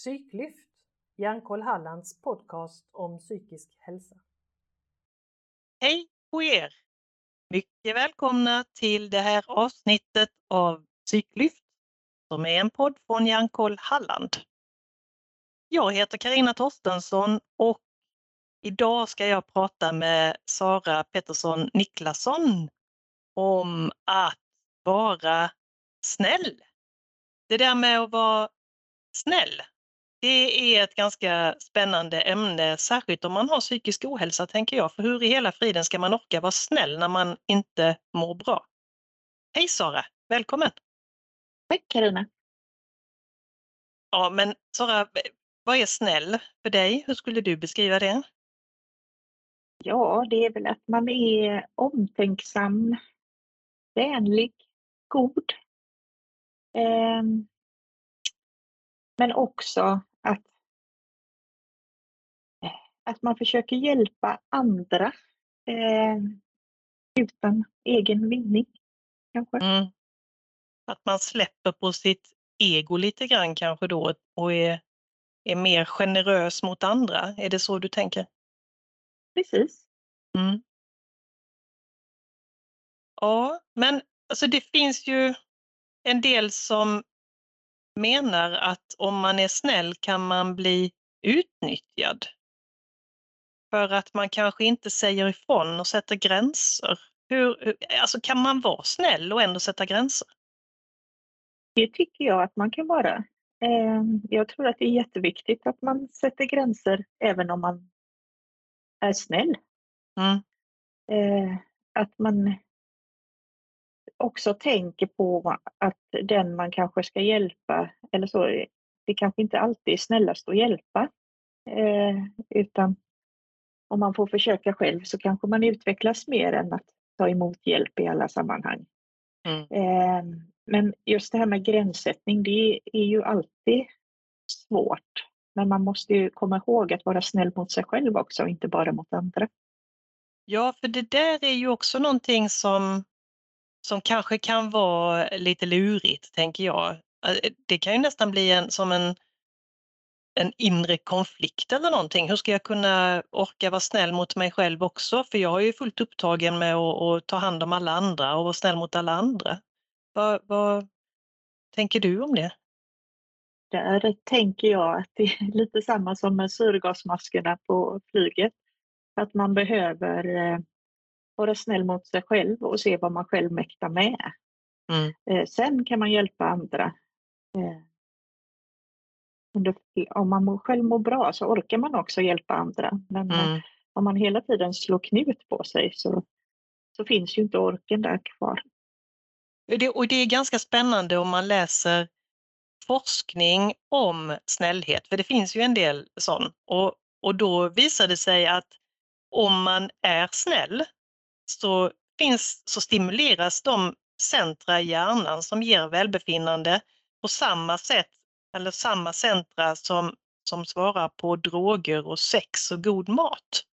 Psyklyft, Hjärnkoll Hallands podcast om psykisk hälsa. Hej på er! Mycket välkomna till det här avsnittet av Psyklyft som är en podd från Hjärnkoll Halland. Jag heter Karina Torstensson och idag ska jag prata med Sara Pettersson Niklasson om att vara snäll. Det där med att vara snäll, det är ett ganska spännande ämne, särskilt om man har psykisk ohälsa tänker jag. För hur i hela friden ska man orka vara snäll när man inte mår bra? Hej Sara, välkommen! Tack Karina. Ja, men Sara, vad är snäll för dig? Hur skulle du beskriva det? Ja, det är väl att man är omtänksam, vänlig, god. Eh, men också att, att man försöker hjälpa andra eh, utan egen vinning. Kanske. Mm. Att man släpper på sitt ego lite grann kanske då och är, är mer generös mot andra. Är det så du tänker? Precis. Mm. Ja, men alltså det finns ju en del som menar att om man är snäll kan man bli utnyttjad. För att man kanske inte säger ifrån och sätter gränser. Hur, alltså kan man vara snäll och ändå sätta gränser? Det tycker jag att man kan vara. Ehm, jag tror att det är jätteviktigt att man sätter gränser även om man är snäll. Mm. Eh, att man också tänker på att den man kanske ska hjälpa, eller så, det kanske inte alltid är snällast att hjälpa. Eh, utan om man får försöka själv så kanske man utvecklas mer än att ta emot hjälp i alla sammanhang. Mm. Eh, men just det här med gränssättning, det är ju alltid svårt. Men man måste ju komma ihåg att vara snäll mot sig själv också, inte bara mot andra. Ja, för det där är ju också någonting som, som kanske kan vara lite lurigt, tänker jag. Eh, eh, det kan ju nästan bli en, som en, en inre konflikt eller någonting. Hur ska jag kunna orka vara snäll mot mig själv också? För jag är ju fullt upptagen med att, att ta hand om alla andra och vara snäll mot alla andra. Vad, vad tänker du om det? Där tänker jag att det är lite samma som med syrgasmaskerna på flyget. Att man behöver eh, vara snäll mot sig själv och se vad man själv mäktar med. Mm. Eh, sen kan man hjälpa andra. Eh, om man själv mår bra så orkar man också hjälpa andra. Men Mm. om man hela tiden slår knut på sig så, så finns ju inte orken där kvar. Det, och det är ganska spännande om man läser forskning om snällhet, för det finns ju en del sån. Och, och då visar det sig att om man är snäll så, finns, så stimuleras de centra i hjärnan som ger välbefinnande på samma sätt, eller samma centra som, som svarar på droger och sex och god mat.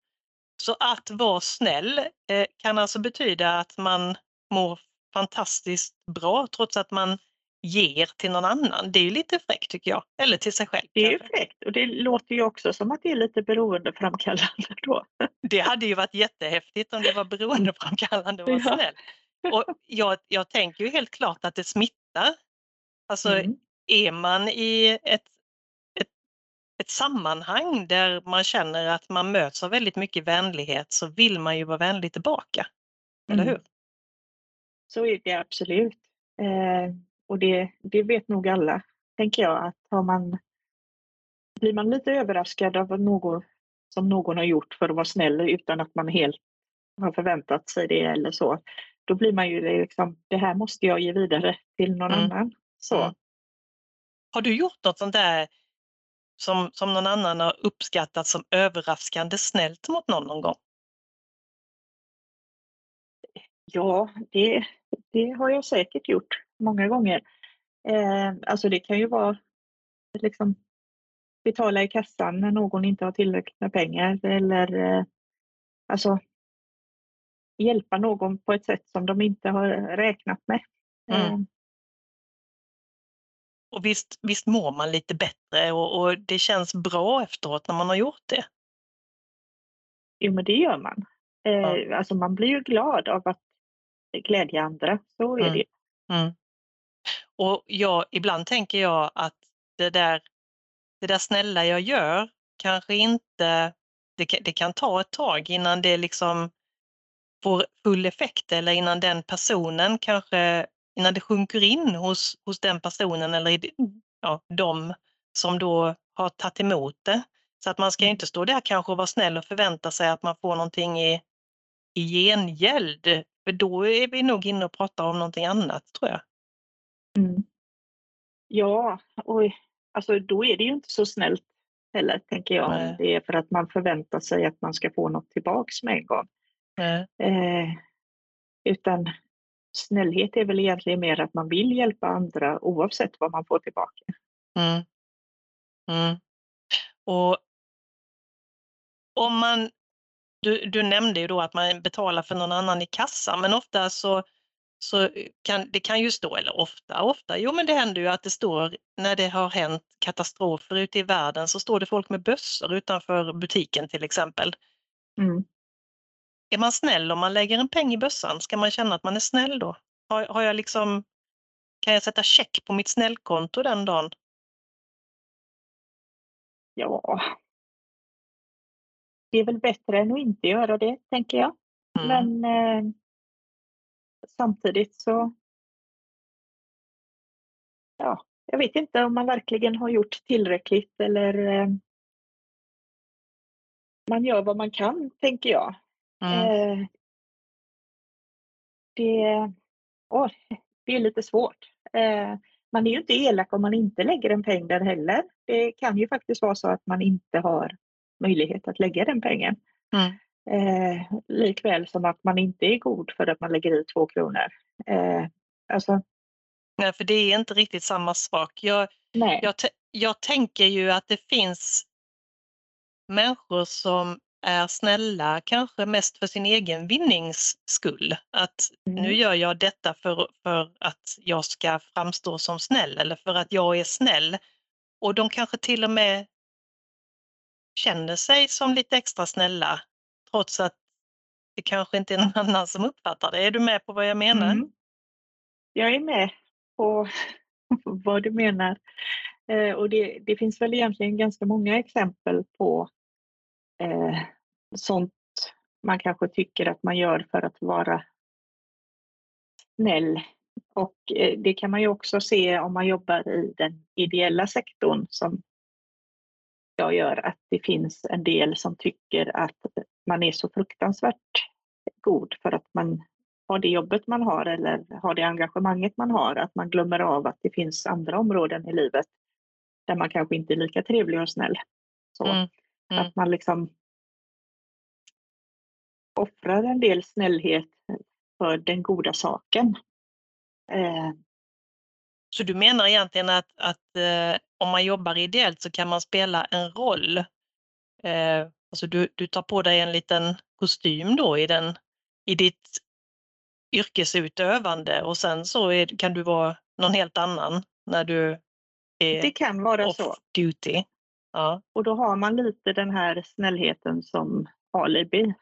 Så att vara snäll eh, kan alltså betyda att man mår fantastiskt bra trots att man ger till någon annan. Det är ju lite fräckt tycker jag. Eller till sig själv. Det är ju fräckt och det låter ju också som att det är lite beroendeframkallande då. Det hade ju varit jättehäftigt om det var beroendeframkallande vara Ja. snäll. Och jag, jag tänker ju helt klart att det smittar. Alltså Mm. är man i ett, ett, ett sammanhang där man känner att man möts av väldigt mycket vänlighet så vill man ju vara vänlig tillbaka. Eller Mm. hur? Så är det absolut. Eh, och det, det vet nog alla, tänker jag, att har man, blir man lite överraskad av något som någon har gjort för att vara snäll utan att man helt har förväntat sig det eller så, då blir man ju liksom, det här måste jag ge vidare till någon Mm. annan. Så. Mm. Har du gjort något sånt där som, som någon annan har uppskattat som överraskande snällt mot någon någon gång? Ja, det, det har jag säkert gjort många gånger. Eh, alltså det kan ju vara liksom betala i kassan när någon inte har tillräckligt med pengar eller eh, alltså hjälpa någon på ett sätt som de inte har räknat med. Mm. Eh, och visst, visst mår man lite bättre och, och det känns bra efteråt när man har gjort det. Jo, men det gör man. Eh, Ja. Alltså man blir ju glad av att glädja andra, så är Mm. det ju. Mm. Och jag, ibland tänker jag att det där, det där snälla jag gör kanske inte, det, kan- det kan ta ett tag innan det liksom får full effekt eller innan den personen kanske, innan det sjunker in hos, hos den personen eller i, ja, de som då har tagit emot det. Så att man ska ju inte stå där kanske och vara snäll och förvänta sig att man får någonting i, i gengäld. För då är vi nog inne och pratar om någonting annat tror jag. Mm. Ja, och alltså då är det ju inte så snällt heller, tänker jag. Nej. Det är för att man förväntar sig att man ska få något tillbaks med en gång. Eh, utan snällhet är väl egentligen mer att man vill hjälpa andra oavsett vad man får tillbaka. Mm. Mm. Och om man, du, du nämnde ju då att man betalar för någon annan i kassan, men ofta så, så kan det kan ju stå, eller ofta, ofta, jo men det händer ju att det står när det har hänt katastrofer ute i världen så står det folk med bössor utanför butiken till exempel. Mm. Är man snäll om man lägger en peng i bössan? Ska man känna att man är snäll då? Har, har jag liksom, kan jag sätta check på mitt snällkonto den dagen? Ja, det är väl bättre än att inte göra det, tänker jag. Mm. Men eh, samtidigt så... Ja, jag vet inte om man verkligen har gjort tillräckligt eller eh, man gör vad man kan, tänker jag. Mm. Eh, det, åh, det är lite svårt. Eh, man är ju inte elak om man inte lägger en peng där heller. Det kan ju faktiskt vara så att man inte har möjlighet att lägga den pengen. Mm. Eh, likväl som att man inte är god för att man lägger i två kronor. Eh, alltså, Nej, för det är inte riktigt samma sak. Jag, nej. jag, jag tänker ju att det finns människor som är snälla, kanske mest för sin egen vinnings skull. Att Mm. nu gör jag detta för, för att jag ska framstå som snäll eller för att jag är snäll. Och de kanske till och med känner sig som lite extra snälla trots att det kanske inte är någon annan som uppfattar det. Är du med på vad jag menar? Mm. Jag är med på vad du menar. Eh, och det, det finns väl egentligen ganska många exempel på eh, sånt man kanske tycker att man gör för att vara snäll. Och eh, det kan man ju också se om man jobbar i den ideella sektorn som jag gör, att det finns en del som tycker att man är så fruktansvärt god för att man har det jobbet man har eller har det engagemanget man har, att man glömmer av att det finns andra områden i livet där man kanske inte är lika trevlig och snäll. Så Mm. Mm. att man liksom offrar en del snällhet för den goda saken. Eh, Så du menar egentligen att, att eh, om man jobbar ideellt så kan man spela en roll? Eh, alltså du, du tar på dig en liten kostym då i, den, i ditt yrkesutövande och sen så är, kan du vara någon helt annan när du är det kan vara så. off duty. Ja. Och då har man lite den här snällheten som alibi.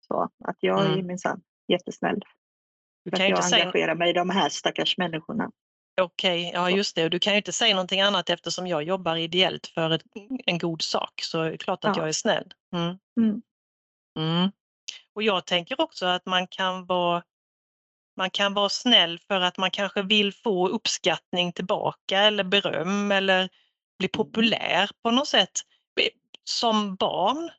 Så att jag är Mm. minsann jättesnäll. Du kan att jag inte säga engagerar mig i de här stackars människorna. Okej, ja just det. Och du kan ju inte säga någonting annat eftersom jag jobbar ideellt för ett, en god sak. Så är det klart att Ja. jag är snäll. Mm. Mm. Mm. Och jag tänker också att man kan vara man kan vara snäll för att man kanske vill få uppskattning tillbaka eller beröm eller bli populär på något sätt. Som barn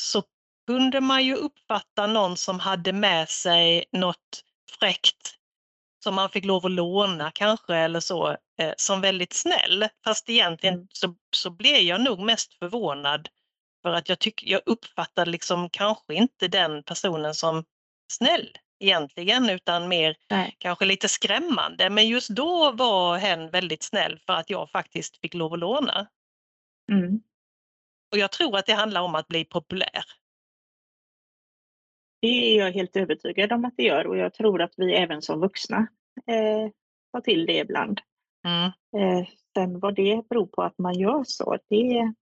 så kunde man ju uppfatta någon som hade med sig något fräckt som man fick lov att låna kanske eller så, eh, som väldigt snäll. Fast egentligen Mm. så, så blev jag nog mest förvånad för att jag, tyck, jag uppfattade liksom kanske inte den personen som snäll egentligen utan mer Nej. kanske lite skrämmande. Men just då var hen väldigt snäll för att jag faktiskt fick lov att låna. Mm. Och jag tror att det handlar om att bli populär. Det är jag helt övertygad om att det gör och jag tror att vi även som vuxna eh, tar till det ibland. Mm. Eh, sen vad det beror på att man gör så, det är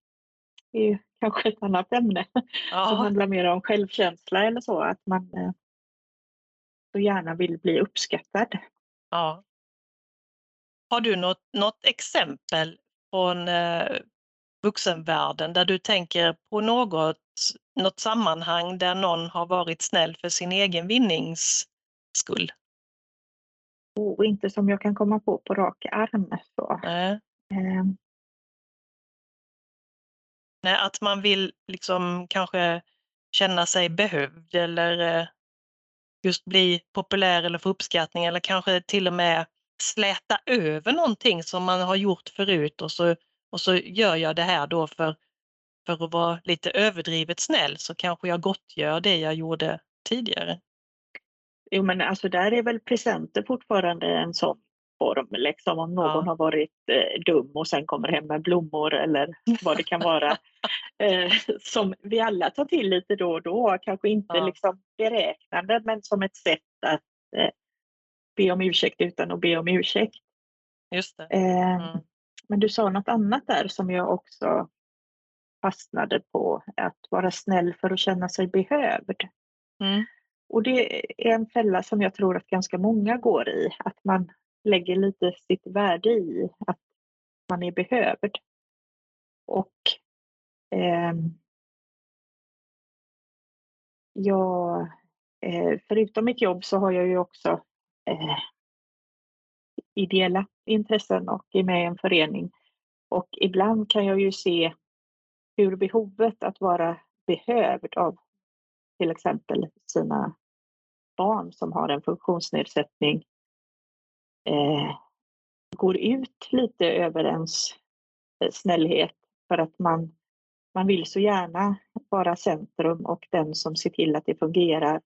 ju kanske ett annat ämne som Ja, handlar mer om självkänsla eller så, att man eh, så gärna vill bli uppskattad. ja. Har du något, något exempel från eh, vuxenvärlden där du tänker på något, något sammanhang där någon har varit snäll för sin egen vinnings skull? Och inte som jag kan komma på på rak arm. Så. Nej. Eh, Nej, att man vill liksom kanske känna sig behövd eller eh, just bli populär eller få uppskattning eller kanske till och med släta över någonting som man har gjort förut och så, och så gör jag det här då för, för att vara lite överdrivet snäll så kanske jag gottgör det jag gjorde tidigare. Jo men alltså där är väl presenter fortfarande en sån form, liksom om någon Ja. har varit eh, dum och sen kommer hem med blommor eller vad det kan vara. eh, som vi alla tar till lite då och då, kanske inte Ja. liksom beräknande men som ett sätt att eh, be om ursäkt utan att be om ursäkt. Just. Eh, Mm. Men du sa något annat där som jag också fastnade på, att vara snäll för att känna sig behövd. Mm. Och det är en fälla som jag tror att ganska många går i, att man lägger lite sitt värde i att man är behövd. Och eh, jag, eh, förutom mitt jobb så har jag ju också eh, ideella intressen och är med i en förening. Och ibland kan jag ju se hur behovet att vara behövd av till exempel sina barn som har en funktionsnedsättning eh, går ut lite över ens eh, snällhet för att man, man vill så gärna vara centrum och den som ser till att det fungerar.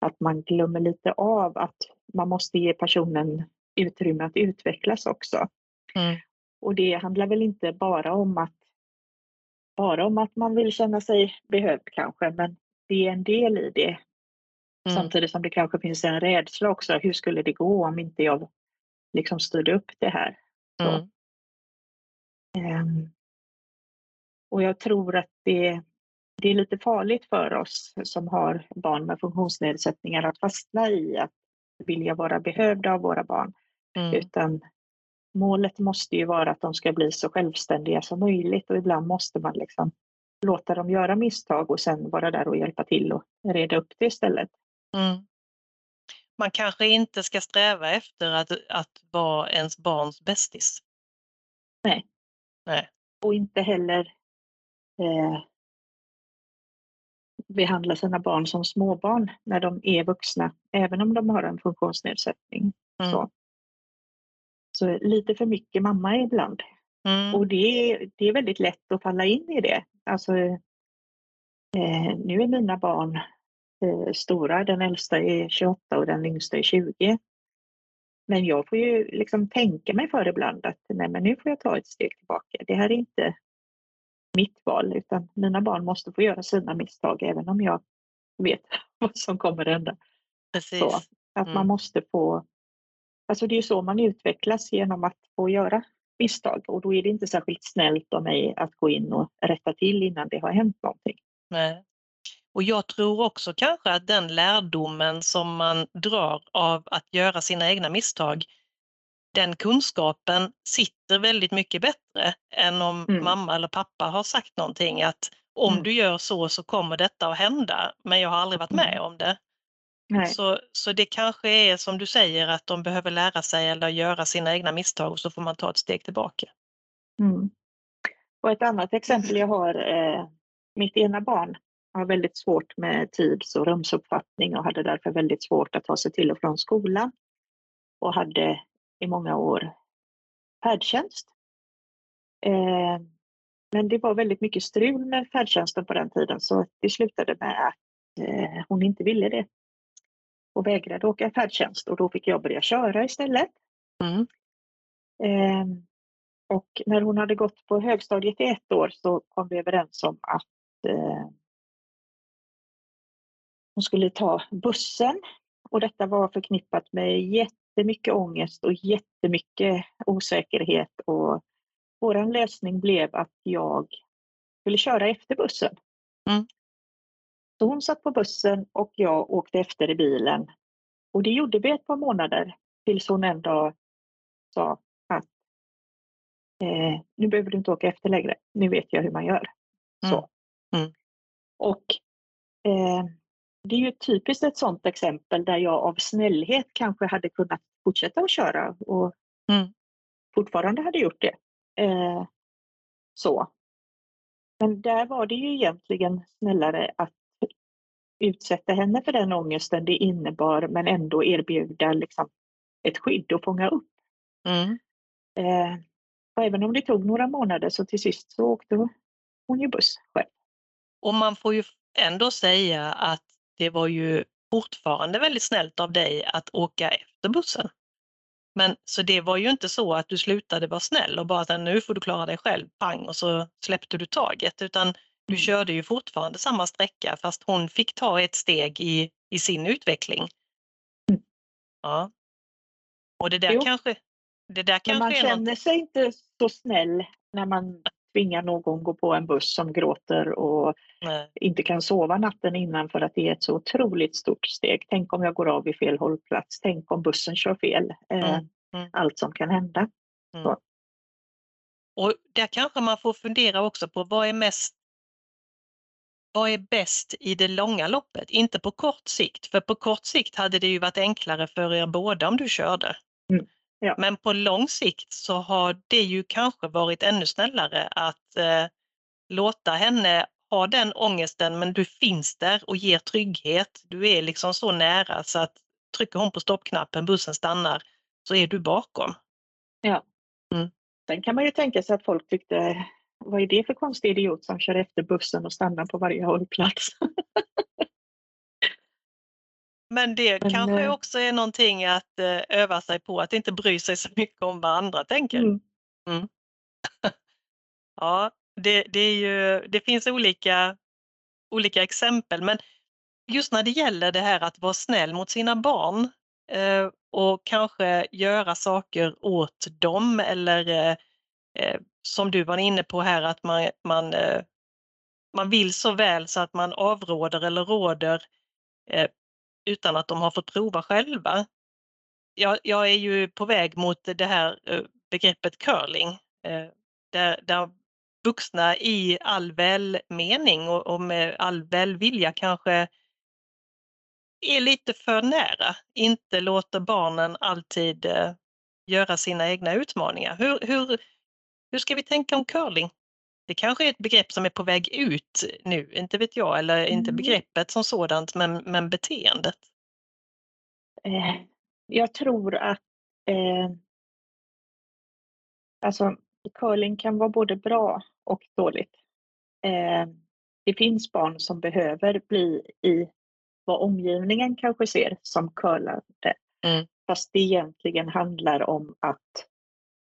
Att man glömmer lite av att man måste ge personen utrymme att utvecklas också. Mm. Och det handlar väl inte bara om att bara om att man vill känna sig behövd kanske, men det är en del i det. Mm. Samtidigt som det kanske finns en rädsla också. Hur skulle det gå om inte jag liksom styrde upp det här? Mm. Ehm, och jag tror att det, det är lite farligt för oss som har barn med funktionsnedsättningar att fastna i att vilja vara behövda av våra barn. Mm. Utan målet måste ju vara att de ska bli så självständiga som möjligt och ibland måste man liksom låta dem göra misstag och sen vara där och hjälpa till och reda upp det istället. Mm. Man kanske inte ska sträva efter att, att vara ens barns bästis. Nej. Nej. Och inte heller eh, behandla sina barn som småbarn när de är vuxna, även om de har en funktionsnedsättning. Mm. Så. så lite för mycket mamma ibland. Mm. Och det, det är väldigt lätt att falla in i det. Alltså, eh, nu är mina barn eh, stora, den äldsta är 28 och den yngsta är 20. Men jag får ju liksom tänka mig för ibland att nej, men nu får jag ta ett steg tillbaka. Det här är inte mitt val utan mina barn måste få göra sina misstag även om jag vet vad som kommer att hända. Precis. Så, att Mm. man måste få... Alltså det är ju så man utvecklas genom att få göra misstag och då är det inte särskilt snällt av mig att gå in och rätta till innan det har hänt någonting. Nej. Och jag tror också kanske att den lärdomen som man drar av att göra sina egna misstag, den kunskapen sitter väldigt mycket bättre än om Mm. mamma eller pappa har sagt någonting att om Mm. du gör så så kommer detta att hända, men jag har aldrig varit med Mm. om det. Nej. Så, så det kanske är som du säger att de behöver lära sig eller göra sina egna misstag och så får man ta ett steg tillbaka. Mm. Och ett annat exempel jag har, eh, mitt ena barn har väldigt svårt med tids och rumsuppfattning och hade därför väldigt svårt att ta sig till och från skolan och hade i många år färdtjänst. Eh, men det var väldigt mycket strul med färdtjänsten på den tiden så det slutade med att eh, hon inte ville det och vägrade åka färdtjänst och då fick jag börja köra istället. Mm. Eh, och när hon hade gått på högstadiet i ett år så kom vi överens om att eh, hon skulle ta bussen. Och detta var förknippat med jättemycket ångest och jättemycket osäkerhet och vår lösning blev att jag skulle köra efter bussen. Mm. Så hon satt på bussen och jag åkte efter i bilen. Och det gjorde vi ett par månader tills hon en dag sa att eh, nu behöver du inte åka efter längre, nu vet jag hur man gör. Så. Mm. Och eh, det är ju typiskt ett sådant exempel där jag av snällhet kanske hade kunnat fortsätta att köra och Mm. fortfarande hade gjort det. Eh, så. Men där var det ju egentligen snällare att utsätta henne för den ångesten det innebar men ändå erbjuda liksom, ett skydd och fånga upp. Mm. Eh, och även om det tog några månader så till sist så åkte hon ju buss själv. Och man får ju ändå säga att det var ju fortfarande väldigt snällt av dig att åka efter bussen. Men så det var ju inte så att du slutade vara snäll och bara att nu får du klara dig själv, pang, och så släppte du taget, utan du Mm. körde ju fortfarande samma sträcka fast hon fick ta ett steg i, i sin utveckling. Mm. Ja. Och det där Jo. kanske, det där Men man kanske är något, känner sig inte så snäll när man tvingar någon gå på en buss som gråter och nej, inte kan sova natten innan för att det är ett så otroligt stort steg. Tänk om jag går av vid fel hållplats. Tänk om bussen kör fel. Eh, Mm, mm. Allt som kan hända. Och där kanske man får fundera också på vad är mest vad är bäst i det långa loppet? Inte på kort sikt, för på kort sikt hade det ju varit enklare för er båda om du körde. Mm, ja. Men på lång sikt så har det ju kanske varit ännu snällare att eh, låta henne ha den ångesten men du finns där och ger trygghet. Du är liksom så nära så att trycker hon på stoppknappen, bussen stannar, så är du bakom. Sen kan man ju tänka sig att folk tyckte vad är det för konstig idiot som kör efter bussen och stannar på varje hållplats? Men det Men, kanske eh, också är någonting att eh, öva sig på, att inte bry sig så mycket om vad andra tänker. Mm. Ja, det, det, ju, det finns olika, olika exempel, men just när det gäller det här att vara snäll mot sina barn eh, och kanske göra saker åt dem eller eh, Eh, som du var inne på här att man, man, eh, man vill så väl så att man avråder eller råder eh, utan att de har fått prova själva. Jag, jag är ju på väg mot det här eh, begreppet curling eh, där, där vuxna i all välmening och, och med all välvilja kanske är lite för nära, inte låter barnen alltid eh, göra sina egna utmaningar. Hur, hur, hur ska vi tänka om curling? Det kanske är ett begrepp som är på väg ut nu, inte vet jag, eller inte Mm. begreppet som sådant, men, men beteendet. Eh, jag tror att eh, alltså, curling kan vara både bra och dåligt. Eh, det finns barn som behöver bli i vad omgivningen kanske ser som curlande. Mm. Fast det egentligen handlar om att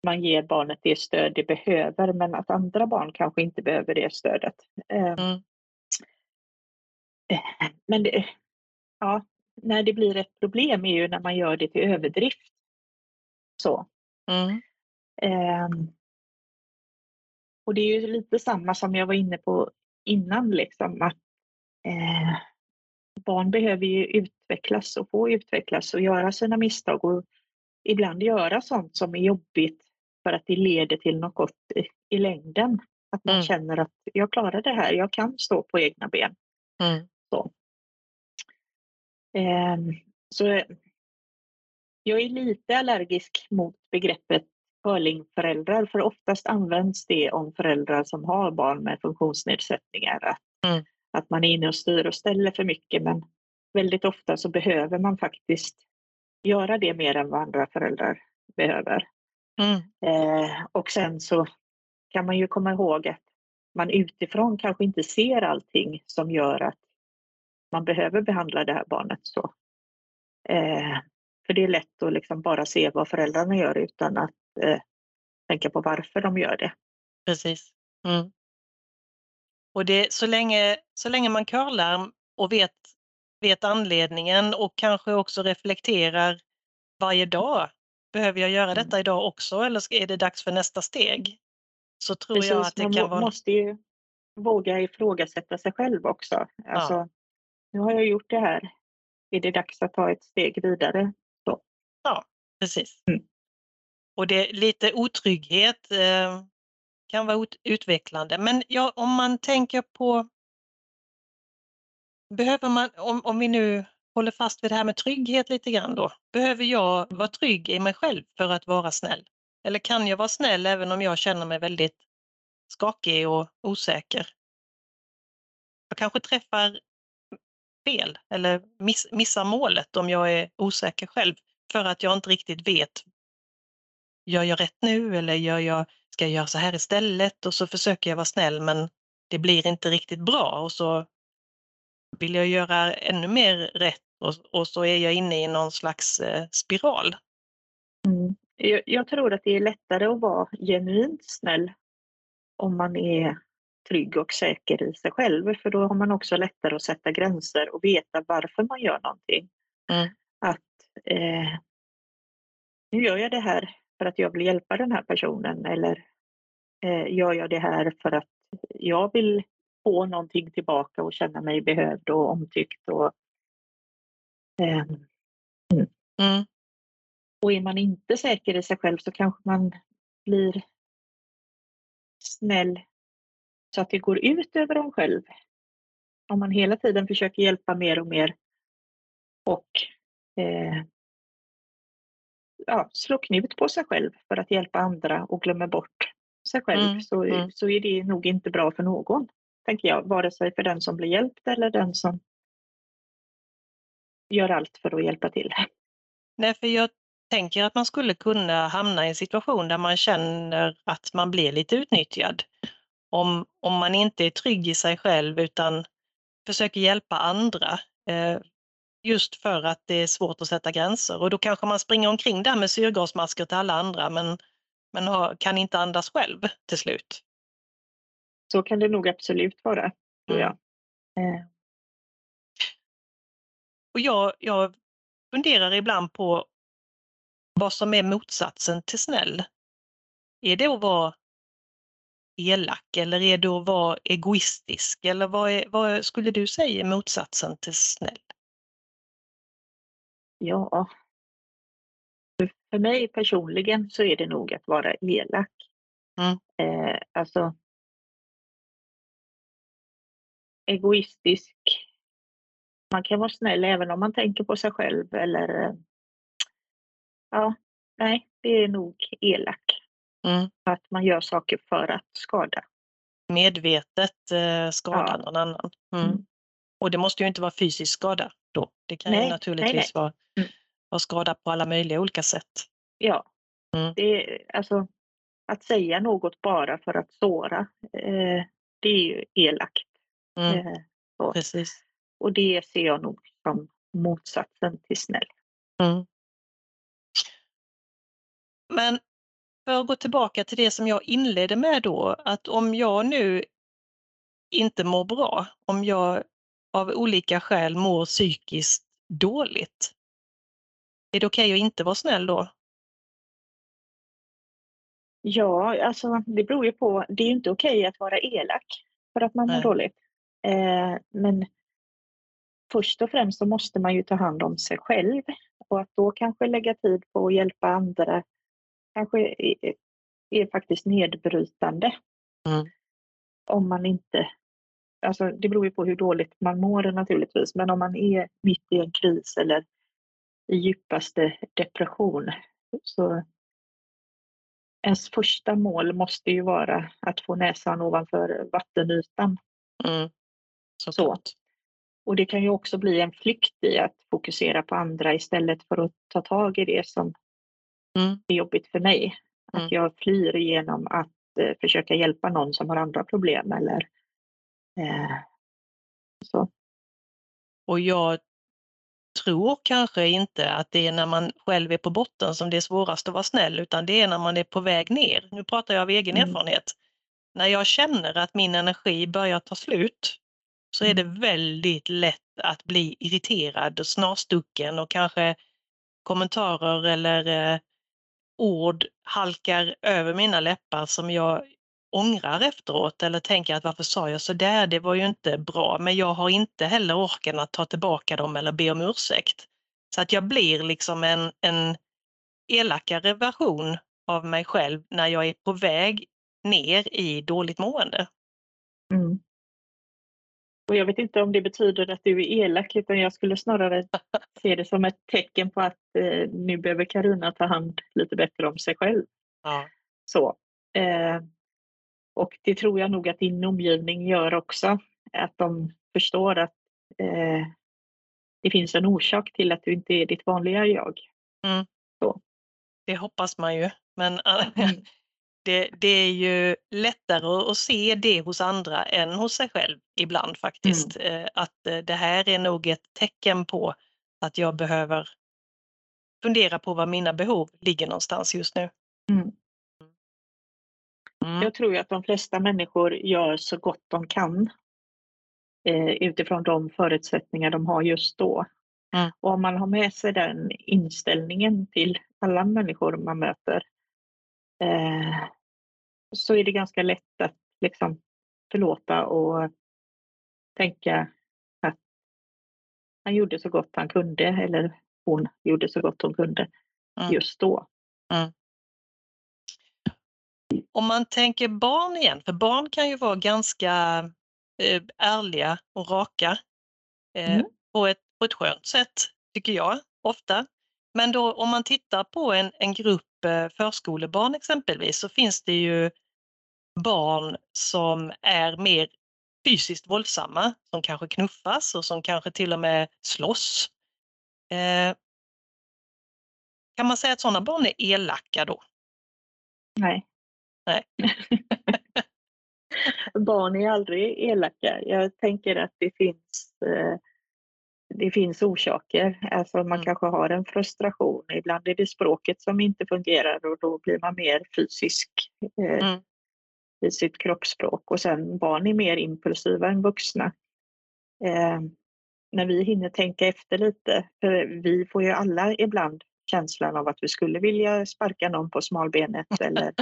man ger barnet det stöd det behöver men att andra barn kanske inte behöver det stödet. Eh, Mm. Men det, ja, när det blir ett problem är ju när man gör det till överdrift. Så. Mm. Ehm, och det är ju lite samma som jag var inne på innan, liksom, att eh, barn behöver ju utvecklas och få utvecklas och göra sina misstag och ibland göra sånt som är jobbigt för att det leder till något gott i, i längden. Att man Mm. känner att jag klarar det här, jag kan stå på egna ben. Mm. Ehm, så jag är lite allergisk mot begreppet curlingföräldrar för oftast används det om föräldrar som har barn med funktionsnedsättningar. Att, Mm. att man är inne och styr och ställer för mycket men väldigt ofta så behöver man faktiskt göra det mer än vad andra föräldrar behöver. Mm. Eh, och sen så kan man ju komma ihåg att man utifrån kanske inte ser allting som gör att man behöver behandla det här barnet så. Eh, för det är lätt att liksom bara se vad föräldrarna gör utan att eh, tänka på varför de gör det. Precis. Mm. Och det, så, länge, så länge man curlar och vet, vet anledningen och kanske också reflekterar varje dag. Behöver jag göra Mm. detta idag också eller är det dags för nästa steg? Så tror Precis, jag att det man kan vara... måste ju våga ifrågasätta sig själv också. Alltså, nu har jag gjort det här. Är det dags att ta ett steg vidare? Precis. Mm. Och det lite otrygghet eh, kan vara ut, utvecklande. Men ja, om man tänker på... Behöver man, om, om vi nu håller fast vid det här med trygghet lite grann då. Behöver jag vara trygg i mig själv för att vara snäll? Eller kan jag vara snäll även om jag känner mig väldigt skakig och osäker? Jag kanske träffar fel eller miss, missar målet om jag är osäker själv för att jag inte riktigt vet. Gör jag rätt nu eller gör jag, ska jag göra så här istället? Och så försöker jag vara snäll men det blir inte riktigt bra och så vill jag göra ännu mer rätt och, och så är jag inne i någon slags eh, spiral. Mm. Jag, jag tror att det är lättare att vara genuint snäll om man är trygg och säker i sig själv. För då har man också lättare att sätta gränser och veta varför man gör någonting. Mm. Att eh, nu gör jag det här för att jag vill hjälpa den här personen eller eh, gör jag det här för att jag vill få någonting tillbaka och känna mig behövd och omtyckt. Och, Mm. och är man inte säker i sig själv så kanske man blir snäll så att det går ut över en själv. Om man hela tiden försöker hjälpa mer och mer och eh, ja, slår knut på sig själv för att hjälpa andra och glömmer bort sig själv Mm, så, mm. så är det nog inte bra för någon, tänker jag. Vare sig för den som blir hjälpt eller den som gör allt för att hjälpa till. Nej, för jag tänker att man skulle kunna hamna i en situation där man känner att man blir lite utnyttjad. Om, om man inte är trygg i sig själv utan försöker hjälpa andra. Eh, just för att det är svårt att sätta gränser och då kanske man springer omkring där med syrgasmasker till alla andra men, men har, kan inte andas själv till slut. Så kan det nog absolut vara, tror jag. Eh, Och jag, jag funderar ibland på vad som är motsatsen till snäll. Är det att vara elak eller är det att vara egoistisk? Eller vad, är, vad skulle du säga är motsatsen till snäll? Ja. För mig personligen så är det nog att vara elak. Mm. Eh, alltså egoistisk. Man kan vara snäll även om man tänker på sig själv eller eh, ja, nej, det är nog elak. Mm. Att man gör saker för att skada. Medvetet eh, skada Ja. någon annan. Mm. Mm. Och det måste ju inte vara fysisk skada då. Det kan ju Nej, naturligtvis nej, nej. Vara, Mm. vara skada på alla möjliga olika sätt. Ja, Mm. det är, alltså att säga något bara för att såra, eh, det är ju elakt. Mm. Eh. Precis. Och det ser jag nog som motsatsen till snäll. Mm. Men för att gå tillbaka till det som jag inledde med då, att om jag nu inte mår bra, om jag av olika skäl mår psykiskt dåligt, är det okej att inte vara snäll då? Ja, alltså det beror ju på. Det är inte okej att vara elak för att man mår dåligt. Eh, men först och främst så måste man ju ta hand om sig själv och att då kanske lägga tid på att hjälpa andra kanske är, är faktiskt nedbrytande. Mm. Om man inte, alltså det beror ju på hur dåligt man mår naturligtvis, men om man är mitt i en kris eller i djupaste depression så ens första mål måste ju vara att få näsan ovanför vattenytan. Mm. Såklart. Och det kan ju också bli en flykt i att fokusera på andra istället för att ta tag i det som Mm. är jobbigt för mig. Mm. Att jag flyr genom att eh, försöka hjälpa någon som har andra problem eller eh, så. Och jag tror kanske inte att det är när man själv är på botten som det är svårast att vara snäll, utan det är när man är på väg ner. Nu pratar jag av egen Mm. erfarenhet. När jag känner att min energi börjar ta slut så är det Mm. väldigt lätt att bli irriterad och snarstucken och kanske kommentarer eller eh, ord halkar över mina läppar som jag ångrar efteråt eller tänker att varför sa jag så där, det var ju inte bra, men jag har inte heller orken att ta tillbaka dem eller be om ursäkt. Så att jag blir liksom en, en elakare version av mig själv när jag är på väg ner i dåligt mående. Mm. Och jag vet inte om det betyder att du är elak utan jag skulle snarare se det som ett tecken på att eh, nu behöver Karina ta hand lite bättre om sig själv. Ja. Så. Eh, och det tror jag nog att din omgivning gör också. Att de förstår att eh, det finns en orsak till att du inte är ditt vanliga jag. Mm. Så. Det hoppas man ju. Men äh, Mm. Det, det är ju lättare att se det hos andra än hos sig själv ibland faktiskt. Mm. Att eh, det här är nog ett tecken på att jag behöver fundera på var mina behov ligger någonstans just nu. Mm. Mm. Jag tror att de flesta människor gör så gott de kan eh, utifrån de förutsättningar de har just då. Mm. Och om man har med sig den inställningen till alla människor man möter eh, så är det ganska lätt att liksom förlåta och tänka att han gjorde så gott han kunde eller hon gjorde så gott hon kunde Mm. just då. Om man tänker barn igen, för barn kan ju vara ganska eh, ärliga och raka eh, Mm. på, ett, på ett skönt sätt, tycker jag, ofta. Men då om man tittar på en, en grupp förskolebarn exempelvis så finns det ju barn som är mer fysiskt våldsamma, som kanske knuffas och som kanske till och med slåss. Eh, kan man säga att sådana barn är elaka då? Nej. Nej. Barn är aldrig elaka. Jag tänker att det finns, eh, det finns orsaker. Alltså man Mm. kanske har en frustration. Ibland är det språket som inte fungerar och då blir man mer fysisk eh, Mm. i sitt kroppsspråk. Och sen barn är mer impulsiva än vuxna. Eh, när vi hinner tänka efter lite, för vi får ju alla ibland känslan av att vi skulle vilja sparka någon på smalbenet eller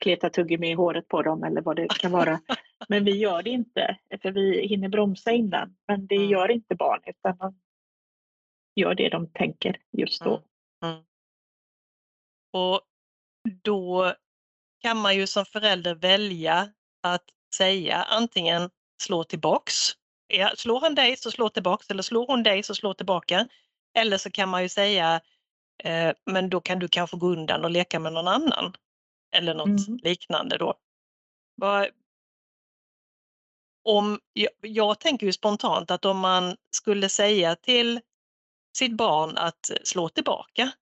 kleta tuggummi i håret på dem eller vad det kan vara. Men vi gör det inte, för vi hinner bromsa innan. Men det Mm. gör inte barn, utan de gör det de tänker just då. Mm. Mm. Och då kan man ju som förälder välja att säga antingen slå tillbaks. Slår han dig så slå tillbaks eller slår hon dig så slå tillbaka. Eller så kan man ju säga eh, men då kan du kanske gå undan och leka med någon annan. Eller något Mm. liknande då. Vad- Om, jag, jag tänker ju spontant att om man skulle säga till sitt barn att slå tillbaka,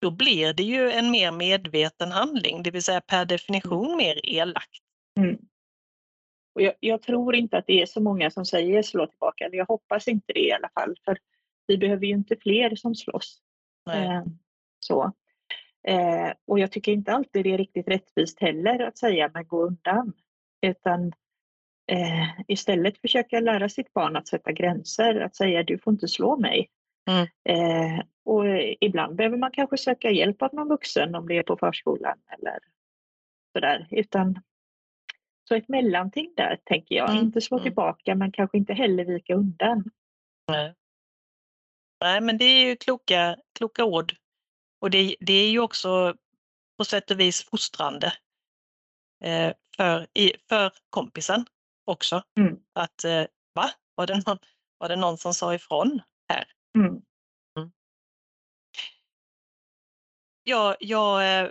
då blir det ju en mer medveten handling, det vill säga per definition mer elakt. Mm. Och jag, jag tror inte att det är så många som säger slå tillbaka, eller jag hoppas inte det i alla fall. För vi behöver ju inte fler som slåss. Eh, så. Eh, och jag tycker inte alltid det är riktigt rättvist heller att säga men gå undan. Utan eh, istället försöka lära sitt barn att sätta gränser, att säga du får inte slå mig. Mm. Eh, och ibland behöver man kanske söka hjälp av någon vuxen om det är på förskolan eller sådär. Utan, så ett mellanting där tänker jag, Mm, inte slå mm. tillbaka men kanske inte heller vika undan. Nej. Nej, men det är ju kloka, kloka ord. Och det, det är ju också på sätt och vis fostrande eh, för, i, för kompisen också. Mm. Att eh, va? Var det, någon, var det någon som sa ifrån här? Mm. Jag, jag eh,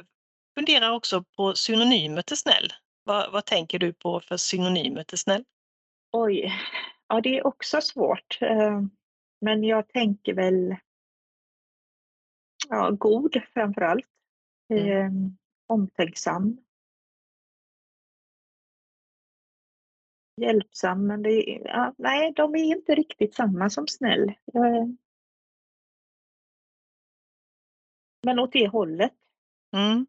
funderar också på synonymer till snäll. Vad, vad tänker du på för synonymer till snäll? Oj, ja det är också svårt. Eh, Men jag tänker väl ja, god framför allt. Mm. Eh, omtänksam. Hjälpsam, men det, är- ja, nej, de är inte riktigt samma som snäll. Eh, Men åt det hållet. Mm.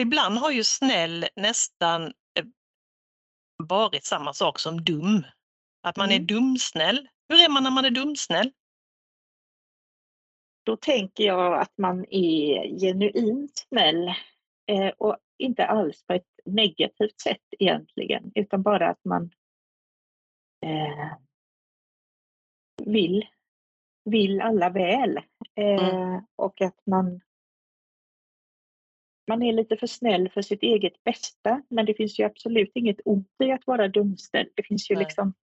Ibland har ju snäll nästan eh, varit samma sak som dum. Att man är Mm. dumsnäll. Hur är man när man är dumsnäll? då tänker jag att man är genuint snäll eh, och inte alls på ett negativt sätt egentligen, utan bara att man eh, vill, vill alla väl. Eh, Mm. Och att man, man är lite för snäll för sitt eget bästa, men det finns ju absolut inget ont i att vara dumställd. Det finns ju Nej. liksom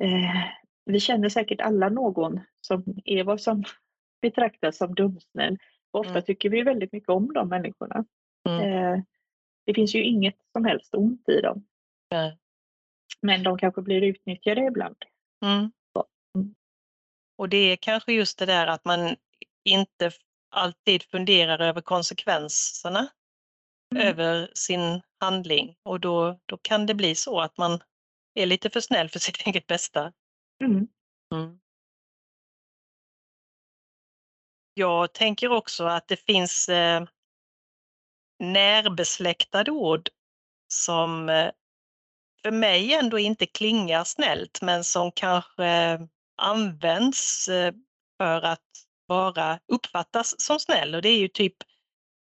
eh, vi känner säkert alla någon som är vad som betraktas som dumsnäll. Och ofta Mm. tycker vi väldigt mycket om de människorna. Mm. Eh, det finns ju inget som helst ont i dem. Nej. Men de kanske blir utnyttjade ibland. Mm. Mm. Och det är kanske just det där att man inte alltid funderar över konsekvenserna Mm. över sin handling och då, då kan det bli så att man är lite för snäll för sitt eget bästa. Mm. Mm. Jag tänker också att det finns eh, närbesläktade ord som eh, för mig ändå inte klingar snällt men som kanske används eh, för att bara uppfattas som snäll och det är ju typ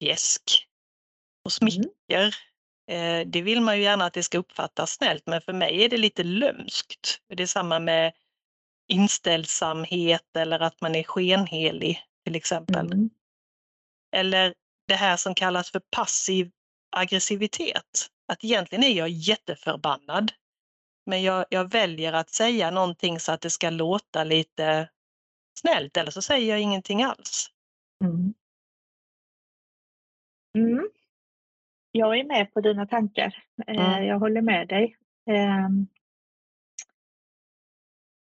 fjäsk och smicker. Eh, Det vill man ju gärna att det ska uppfattas snällt men för mig är det lite lömskt. Det är samma med inställsamhet eller att man är skenhelig till exempel. Mm. Eller det här som kallas för passiv aggressivitet. Att egentligen är jag jätteförbannad. Men jag, jag väljer att säga någonting så att det ska låta lite snällt eller så säger jag ingenting alls. Mm. Mm. Jag är med på dina tankar. Eh, Mm. Jag håller med dig. Ehm,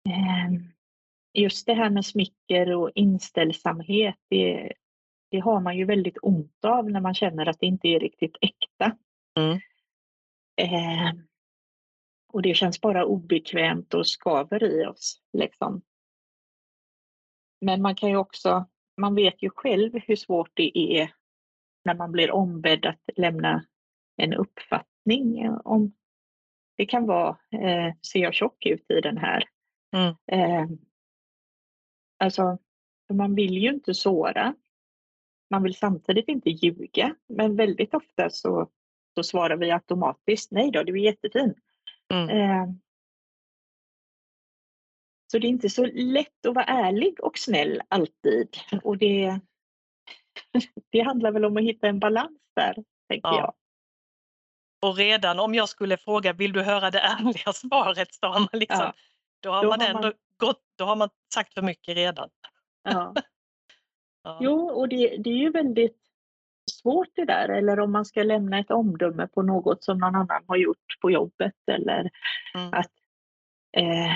ehm, Just det här med smicker och inställsamhet, det, det har man ju väldigt ont av när man känner att det inte är riktigt äkta. Mm. Ehm, Och det känns bara obekvämt och skaver i oss. Liksom. Men man kan ju också, man vet ju själv hur svårt det är när man blir ombedd att lämna en uppfattning om det kan vara, eh, ser jag tjock ut i den här? Mm. Eh, alltså, man vill ju inte såra. Man vill samtidigt inte ljuga, men väldigt ofta så, så svarar vi automatiskt nej då, du är jättefin. Mm. Eh, så det är inte så lätt att vara ärlig och snäll alltid. Och det, det handlar väl om att hitta en balans där, tänker Ja. jag. Och redan om jag skulle fråga, vill du höra det ärliga svaret? Så har man liksom, Ja. då har Då man har ändå man- gått, då har man sagt för mycket redan. Ja. Ja. Jo, och det, det är ju väldigt svårt det där. Eller om man ska lämna ett omdöme på något som någon annan har gjort på jobbet. Eller Mm. att eh,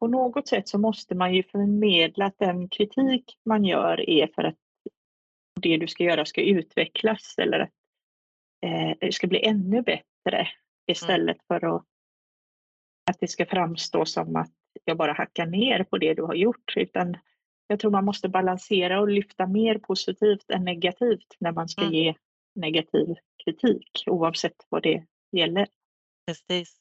på något sätt så måste man ju förmedla att den kritik man gör är för att det du ska göra ska utvecklas eller att eh, det ska bli ännu bättre istället för att, att det ska framstå som att jag bara hackar ner på det du har gjort. Utan jag tror man måste balansera och lyfta mer positivt än negativt när man ska Mm. ge negativ kritik oavsett vad det gäller. Precis.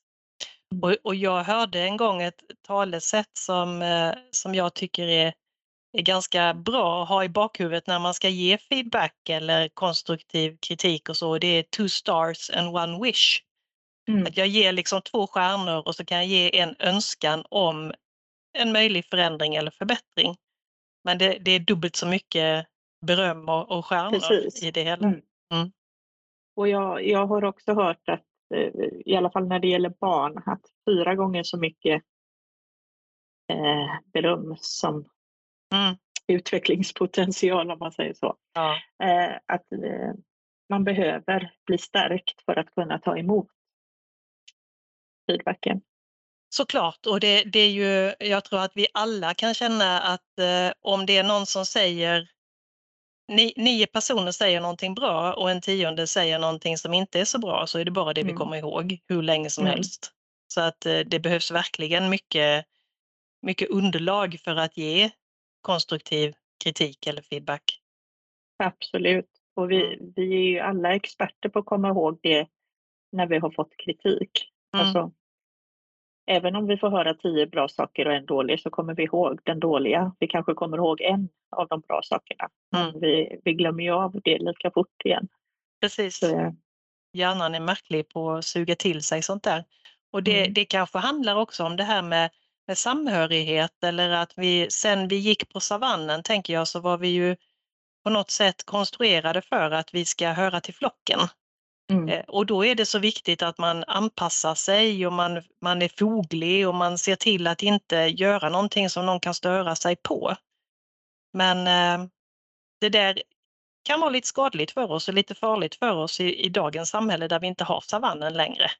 Mm. Och, och jag hörde en gång ett talesätt som, eh, som jag tycker är, är ganska bra att ha i bakhuvudet när man ska ge feedback eller konstruktiv kritik och så. Det är two stars and one wish. Mm. Att jag ger liksom två stjärnor och så kan jag ge en önskan om en möjlig förändring eller förbättring. Men det, det är dubbelt så mycket beröm och, och stjärnor Precis. i det hela. Mm. Mm. Och jag, jag har också hört att, eh, i alla fall när det gäller barn, att fyra gånger så mycket eh, beröm som Mm. utvecklingspotential om man säger så. Ja. Eh, att eh, man behöver bli stärkt för att kunna ta emot feedbacken. Såklart, och det, det är ju, jag tror att vi alla kan känna att eh, om det är någon som säger, ni, nio personer säger någonting bra och en tionde säger någonting som inte är så bra så är det bara det vi Mm. kommer ihåg hur länge som Mm. helst. Så att eh, det behövs verkligen mycket, mycket underlag för att ge konstruktiv kritik eller feedback. Absolut. Och vi, vi är ju alla experter på att komma ihåg det när vi har fått kritik. Mm. Alltså, även om vi får höra tio bra saker och en dålig så kommer vi ihåg den dåliga. Vi kanske kommer ihåg en av de bra sakerna. Mm. Vi, vi glömmer ju av det lika fort igen. Precis. Så, Hjärnan är märklig på att suga till sig sånt där. Och det, mm. det kanske handlar också om det här med, med samhörighet eller att vi sen vi gick på savannen, tänker jag, så var vi ju på något sätt konstruerade för att vi ska höra till flocken. Mm. Eh, och då är det så viktigt att man anpassar sig och man, man är foglig och man ser till att inte göra någonting som någon kan störa sig på. Men eh, det där kan vara lite skadligt för oss och lite farligt för oss i, i dagens samhälle där vi inte har savannen längre.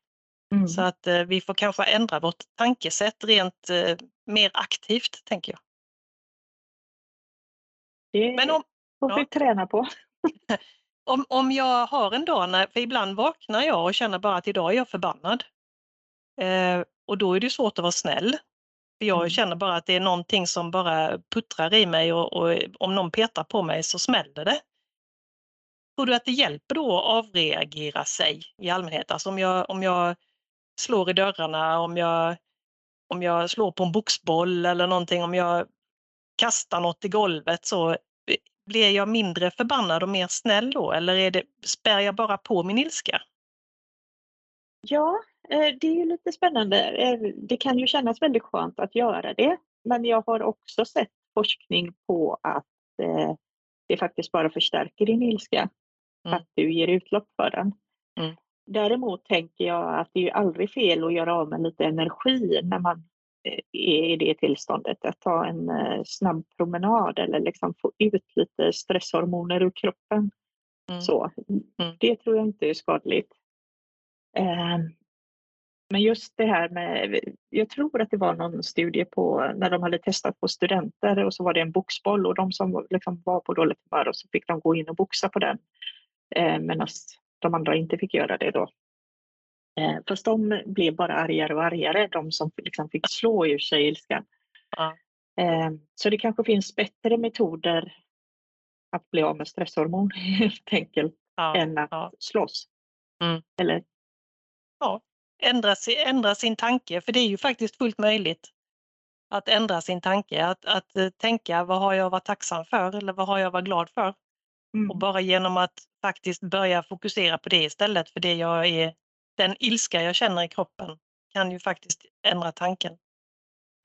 Mm. Så att eh, vi får kanske ändra vårt tankesätt rent eh, mer aktivt, tänker jag. Det Men om, får vi ja. träna på. om, om jag har en dag, när, för ibland vaknar jag och känner bara att idag är jag förbannad. Eh, och då är det svårt att vara snäll. För jag mm. känner bara att det är någonting som bara puttrar i mig och, och om någon petar på mig så smäller det. Tror du att det hjälper då att avreagera sig i allmänhet? Alltså om jag, om jag slår i dörrarna, om jag, om jag slår på en boxboll eller någonting, om jag kastar något i golvet så blir jag mindre förbannad och mer snäll då eller är det, spär jag bara på min ilska? Ja, eh, det är ju lite spännande. Eh, det kan ju kännas väldigt skönt att göra det. Men jag har också sett forskning på att eh, det faktiskt bara förstärker din ilska. Mm. Att du ger utlopp för den. Mm. Däremot tänker jag att det är aldrig fel att göra av med lite energi när man i det tillståndet. Att ta en eh, snabb promenad eller liksom få ut lite stresshormoner ur kroppen. Mm. Så, mm. Det tror jag inte är skadligt. Ehm, men just det här med, jag tror att det var någon studie på när de hade testat på studenter och så var det en boxboll och de som liksom var på dåligt humör och så fick de gå in och boxa på den. Eh, medan de andra inte fick göra det då. Eh, fast de blev bara argare och argare, de som liksom fick slå ur sig ilskan. Ja. Eh, så det kanske finns bättre metoder att bli av med stresshormon helt enkelt ja, än att ja. slåss. Mm. Eller? Ja, ändra, ändra sin tanke, för det är ju faktiskt fullt möjligt att ändra sin tanke, att, att eh, tänka vad har jag varit tacksam för eller vad har jag varit glad för? Mm. Och bara genom att faktiskt börja fokusera på det istället för det jag är den ilska jag känner i kroppen kan ju faktiskt ändra tanken.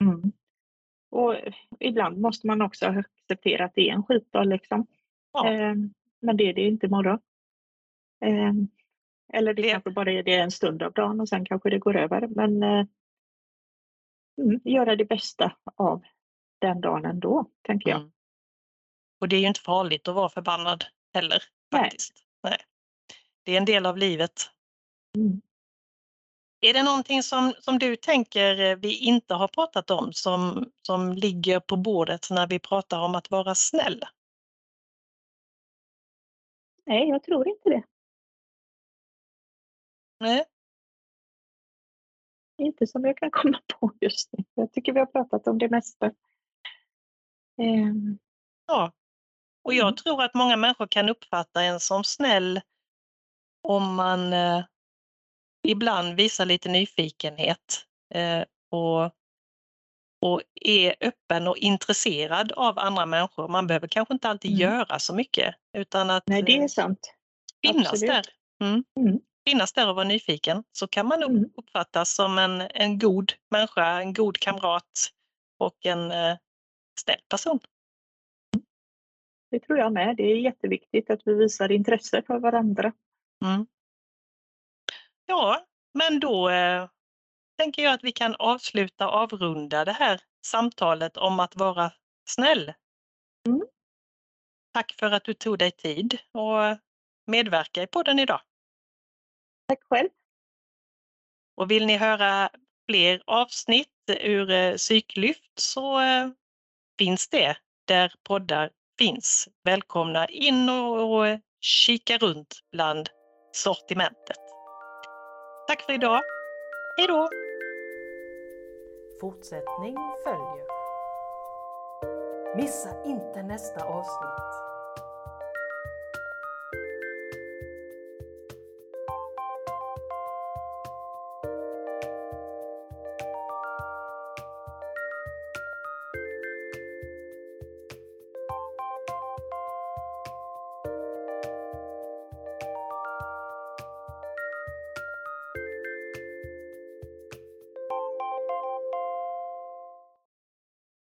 Mm. Och ibland måste man också acceptera att det är en skitdag liksom. Ja. Eh, men det är det inte imorgon. Eh, eller det, det kanske bara är det en stund av dagen och sen kanske det går över. Men eh, mm, göra det bästa av den dagen ändå, tänker jag. Mm. Och det är ju inte farligt att vara förbannad heller. faktiskt. Nej. Nej. Det är en del av livet. Mm. Är det någonting som, som du tänker eh, vi inte har pratat om som, som ligger på bordet när vi pratar om att vara snäll? Nej, jag tror inte det. Nej. Inte som jag kan komma på just nu. Jag tycker vi har pratat om det mesta. Um. Ja, och jag mm. tror att många människor kan uppfatta en som snäll om man eh, ibland visar lite nyfikenhet eh, och, och är öppen och intresserad av andra människor. Man behöver kanske inte alltid mm. göra så mycket utan att Nej, det är sant. finnas Absolut. där. Mm. Mm. Finnas där och vara nyfiken så kan man mm. uppfattas som en, en god människa, en god kamrat och en eh, snäll person. Det tror jag med. Det är jätteviktigt att vi visar intresse för varandra. Mm. Ja, men då eh, tänker jag att vi kan avsluta avrunda det här samtalet om att vara snäll. Mm. Tack för att du tog dig tid och medverka i podden idag. Tack själv. Och vill ni höra fler avsnitt ur eh, Psyklyft så eh, finns det där poddar finns. Välkomna in och kika runt bland sortimentet. Tack för idag. Hej då! Fortsättning följer. Missa inte nästa avsnitt.